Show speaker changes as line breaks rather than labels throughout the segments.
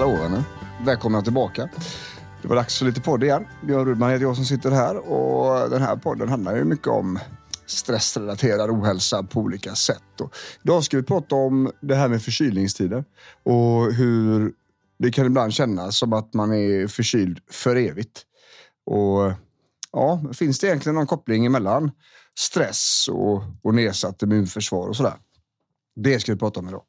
Hallå vänner! Välkomna tillbaka. Det var dags för lite podd igen. Björn Rudman heter jag som sitter här och den här podden handlar ju mycket om stressrelaterad ohälsa på olika sätt. Och idag ska vi prata om det här med förkylningstider och hur det kan ibland kännas som att man är förkyld för evigt. Och ja, finns det egentligen någon koppling emellan stress och, och nedsatt immunförsvar och sådär? Det ska vi prata om idag.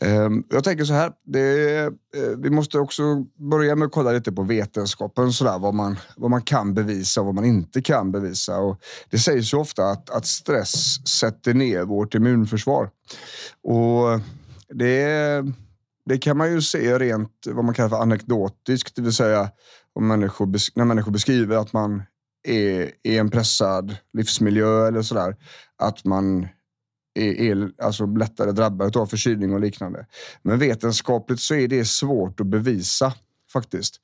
Ehm, jag tänker så här. Det, eh, vi måste också börja med att kolla lite på vetenskapen. Så där, vad, man, vad man kan bevisa och vad man inte kan bevisa. Och det sägs ju ofta att, att stress sätter ner vårt immunförsvar. Och det, det kan man ju se rent vad man kallar för anekdotiskt. Det vill säga om människor, när människor beskriver att man är i en pressad livsmiljö eller sådär. Att man är, alltså lättare drabbade av förkylning och liknande. Men vetenskapligt så är det svårt att bevisa faktiskt.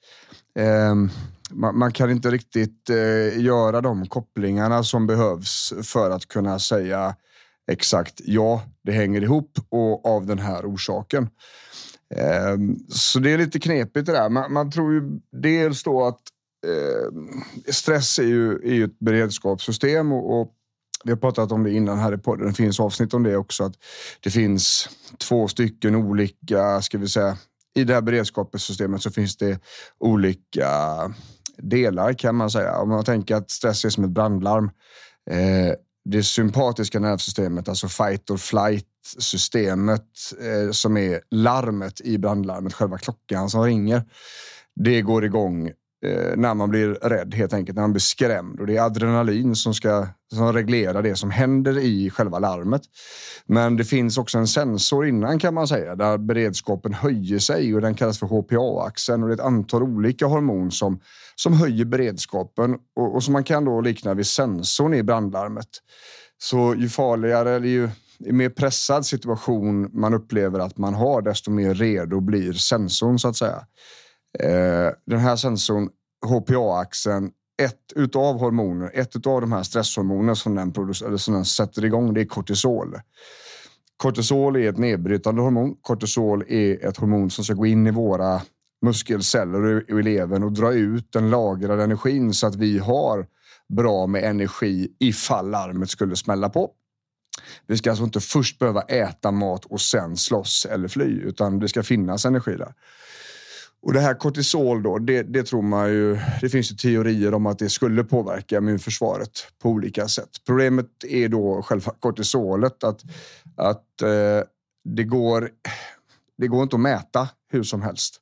Um, man, man, kan inte riktigt uh, göra de kopplingarna som behövs för att kunna säga exakt ja, det hänger ihop och av den här orsaken. Um, så det är lite knepigt det där. Man, man tror ju dels då att uh, stress är ju, är ju ett beredskapssystem och, och vi har pratat om det innan här i podden. Det finns avsnitt om det också. Att det finns två stycken olika, ska vi säga, i det här beredskapssystemet så finns det olika delar kan man säga. Om man tänker att stress är som ett brandlarm. Eh, det sympatiska nervsystemet, alltså fight or flight systemet eh, som är larmet i brandlarmet, själva klockan som ringer. Det går igång Eh, när man blir rädd helt enkelt, när man blir skrämd. Och det är adrenalin som ska som reglerar det som händer i själva larmet. Men det finns också en sensor innan kan man säga, där beredskapen höjer sig och den kallas för HPA-axeln och det är ett antal olika hormon som, som höjer beredskapen och, och som man kan då likna vid sensorn i brandlarmet. Så ju farligare eller ju i mer pressad situation man upplever att man har, desto mer redo blir sensorn så att säga. Eh, den här sensorn, HPA-axeln, ett utav hormoner, ett utav de här stresshormonerna som den, eller som den sätter igång, det är kortisol. Kortisol är ett nedbrytande hormon. Kortisol är ett hormon som ska gå in i våra muskelceller i levern och dra ut den lagrade energin så att vi har bra med energi ifall larmet skulle smälla på. Vi ska alltså inte först behöva äta mat och sen slåss eller fly, utan det ska finnas energi där. Och det här kortisol då, det, det, tror man ju. Det finns ju teorier om att det skulle påverka immunförsvaret på olika sätt. Problemet är då själva kortisolet att, att eh, det går. Det går inte att mäta hur som helst.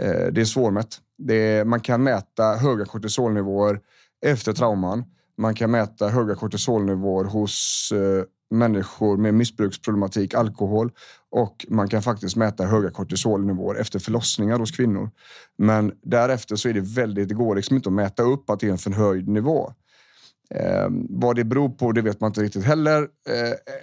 Eh, det är svårmätt. Det, man kan mäta höga kortisolnivåer efter trauman. Man kan mäta höga kortisolnivåer hos eh, människor med missbruksproblematik, alkohol och man kan faktiskt mäta höga kortisolnivåer efter förlossningar hos kvinnor. Men därefter så är det väldigt, det går liksom inte att mäta upp att det är en förhöjd nivå. Eh, vad det beror på, det vet man inte riktigt heller. Eh,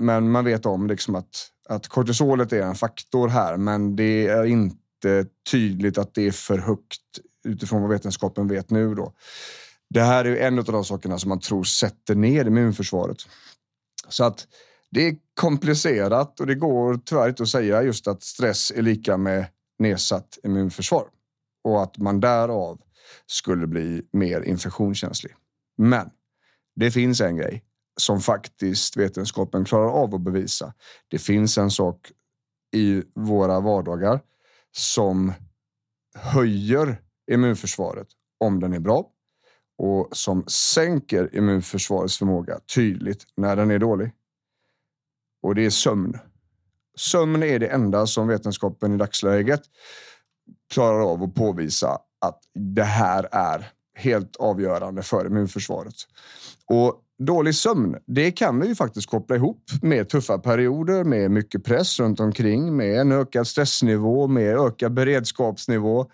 men man vet om liksom att, att kortisolet är en faktor här, men det är inte tydligt att det är för högt utifrån vad vetenskapen vet nu. Då. Det här är en av de sakerna som man tror sätter ner immunförsvaret. Så att det är komplicerat och det går tyvärr inte att säga just att stress är lika med nedsatt immunförsvar och att man därav skulle bli mer infektionskänslig. Men det finns en grej som faktiskt vetenskapen klarar av att bevisa. Det finns en sak i våra vardagar som höjer immunförsvaret om den är bra och som sänker immunförsvarets förmåga tydligt när den är dålig. Och det är sömn. Sömn är det enda som vetenskapen i dagsläget klarar av att påvisa att det här är helt avgörande för immunförsvaret. Och dålig sömn, det kan vi ju faktiskt koppla ihop med tuffa perioder, med mycket press runt omkring, med en ökad stressnivå, med ökad beredskapsnivå,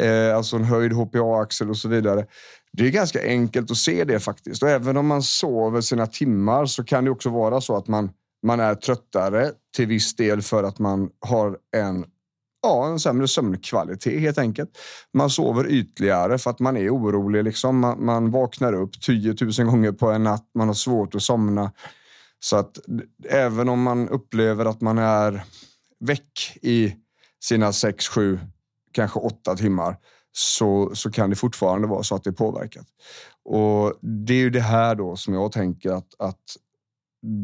eh, alltså en höjd HPA-axel och så vidare. Det är ganska enkelt att se det faktiskt. Och även om man sover sina timmar så kan det också vara så att man, man är tröttare till viss del för att man har en, ja, en sämre sömnkvalitet helt enkelt. Man sover ytligare för att man är orolig. Liksom. Man, man vaknar upp 10 000 gånger på en natt. Man har svårt att somna. Så att även om man upplever att man är väck i sina sex, sju, kanske 8 timmar så, så kan det fortfarande vara så att det är påverkat. Och Det är ju det här då som jag tänker att, att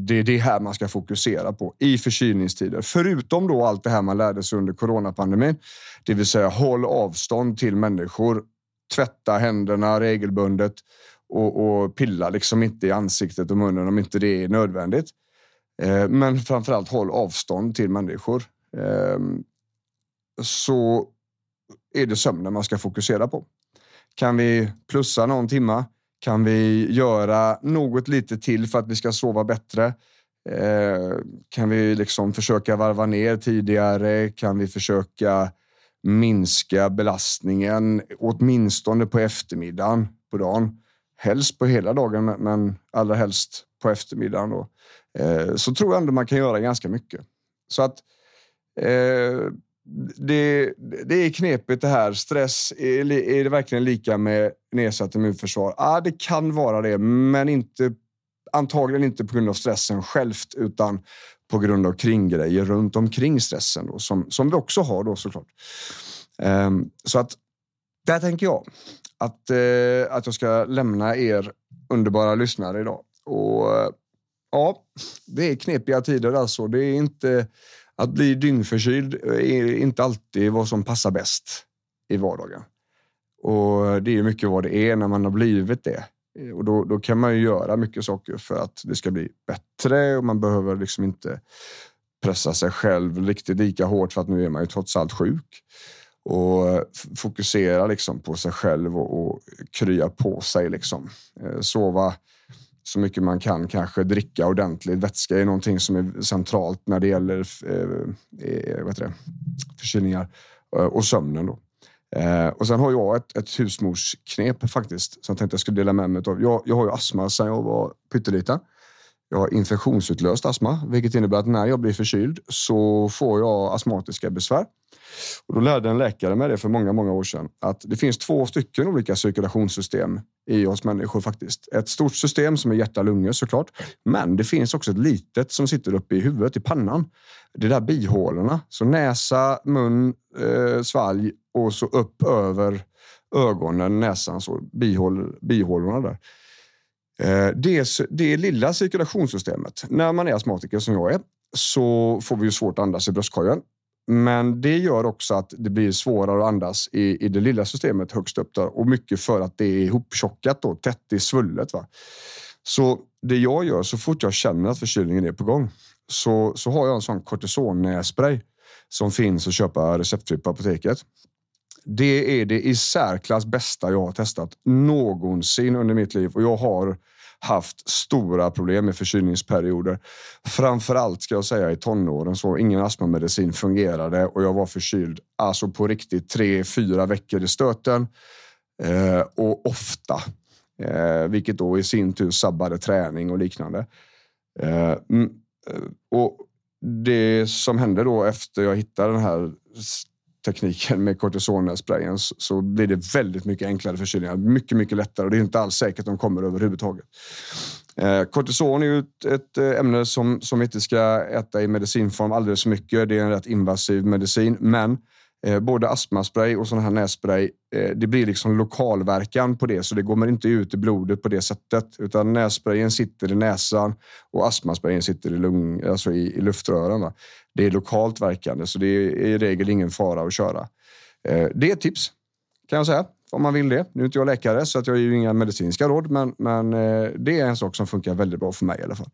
det är det här man ska fokusera på i förkylningstider. Förutom då allt det här man lärde sig under coronapandemin, det vill säga håll avstånd till människor, tvätta händerna regelbundet och, och pilla liksom inte i ansiktet och munnen om inte det är nödvändigt. Eh, men framförallt håll avstånd till människor. Ehm, så är det sömnen man ska fokusera på. Kan vi plussa någon timma? Kan vi göra något lite till för att vi ska sova bättre? Eh, kan vi liksom försöka varva ner tidigare? Kan vi försöka minska belastningen åtminstone på eftermiddagen på dagen? Helst på hela dagen, men allra helst på eftermiddagen. Då. Eh, så tror jag ändå man kan göra ganska mycket. Så att eh, det, det är knepigt det här. Stress, är, är det verkligen lika med nedsatt immunförsvar? Ja, det kan vara det, men inte, antagligen inte på grund av stressen självt utan på grund av kringgrejer runt omkring stressen då, som, som vi också har då såklart. Um, så att där tänker jag att, uh, att jag ska lämna er underbara lyssnare idag. Och uh, ja, det är knepiga tider alltså. Det är inte att bli dyngförkyld är inte alltid vad som passar bäst i vardagen. Och det är mycket vad det är när man har blivit det. Och då, då kan man ju göra mycket saker för att det ska bli bättre och man behöver liksom inte pressa sig själv riktigt lika hårt för att nu är man ju trots allt sjuk. Och fokusera liksom på sig själv och, och krya på sig. Liksom. Eh, sova så mycket man kan kanske dricka ordentligt. Vätska är någonting som är centralt när det gäller eh, eh vad det, förkylningar eh, och sömnen. Då. Eh, och sen har jag ett, ett husmorsknep faktiskt som jag tänkte jag skulle dela med mig av. Jag, jag har ju astma sedan jag var pytteliten. Jag har infektionsutlöst astma, vilket innebär att när jag blir förkyld så får jag astmatiska besvär. Och då lärde en läkare mig det för många, många år sedan att det finns två stycken olika cirkulationssystem i oss människor faktiskt. Ett stort system som är hjärta, lungor såklart. Men det finns också ett litet som sitter uppe i huvudet, i pannan. Det är där bihålorna. Så näsa, mun, eh, svalg och så upp över ögonen, näsan, så bihål, bihålorna där. Eh, det, det lilla cirkulationssystemet. När man är astmatiker som jag är så får vi ju svårt att andas i bröstkorgen. Men det gör också att det blir svårare att andas i, i det lilla systemet högst upp där och mycket för att det är ihoptjockat och tätt i svullet. Va? Så det jag gör så fort jag känner att förkylningen är på gång så, så har jag en sån kortisonnässpray som finns att köpa receptfritt på apoteket. Det är det i särklass bästa jag har testat någonsin under mitt liv och jag har haft stora problem med förkylningsperioder. Framförallt ska jag säga i tonåren så ingen astmamedicin fungerade och jag var förkyld alltså på riktigt tre, fyra veckor i stöten eh, och ofta, eh, vilket då i sin tur sabbade träning och liknande. Eh, eh och det som hände då efter jag hittade den här tekniken med kortisonsprayen så blir det väldigt mycket enklare förkylningar. Mycket, mycket lättare och det är inte alls säkert att de kommer överhuvudtaget. Eh, kortison är ju ett, eh, ämne som, som vi inte ska äta i medicinform alldeles för mycket. Det är en rätt invasiv medicin, men Eh, både astmaspray och sån här nässpray, eh, det blir liksom lokalverkan på det, så det går inte ut i blodet på det sättet. Utan nässprayen sitter i näsan och astmasprayen sitter i, lung, alltså i, i luftrören. Va? Det är lokalt verkande, så det är i regel ingen fara att köra. Eh, det är ett tips, kan jag säga, om man vill det. Nu är inte jag läkare, så att jag ger inga medicinska råd, men, men eh, det är en sak som funkar väldigt bra för mig i alla fall.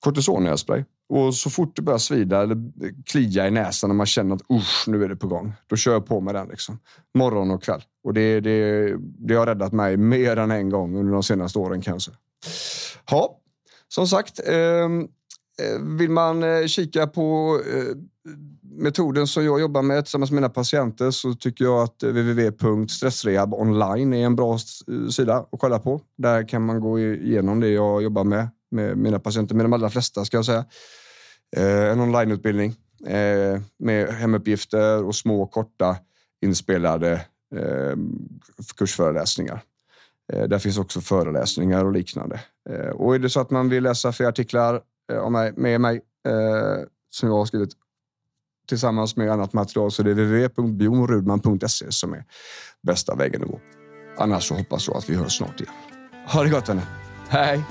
Kortisonnässpray. Och så fort det börjar svida eller klia i näsan och man känner att usch, nu är det på gång. Då kör jag på med den liksom. morgon och kväll. Och det, det, det har räddat mig mer än en gång under de senaste åren kanske. Ja, som sagt. Ehm, Eh, vill man eh, kika på eh, metoden som jag jobbar med tillsammans med mina patienter så tycker jag att www.stressrehabonline är en bra sida att kolla på. Där kan man gå igenom det jag jobbar med med mina patienter, med de allra flesta ska jag säga. En onlineutbildning med hemuppgifter och små korta inspelade kursföreläsningar. Där finns också föreläsningar och liknande. Och är det så att man vill läsa fler artiklar Eh, av mig, med mig eh, som jag har skrivit tillsammans med annat material så det är www.bjornrudman.se som är bästa vägen att gå. Annars så hoppas jag att vi hörs snart igen. Ha det gott vänner. Hej!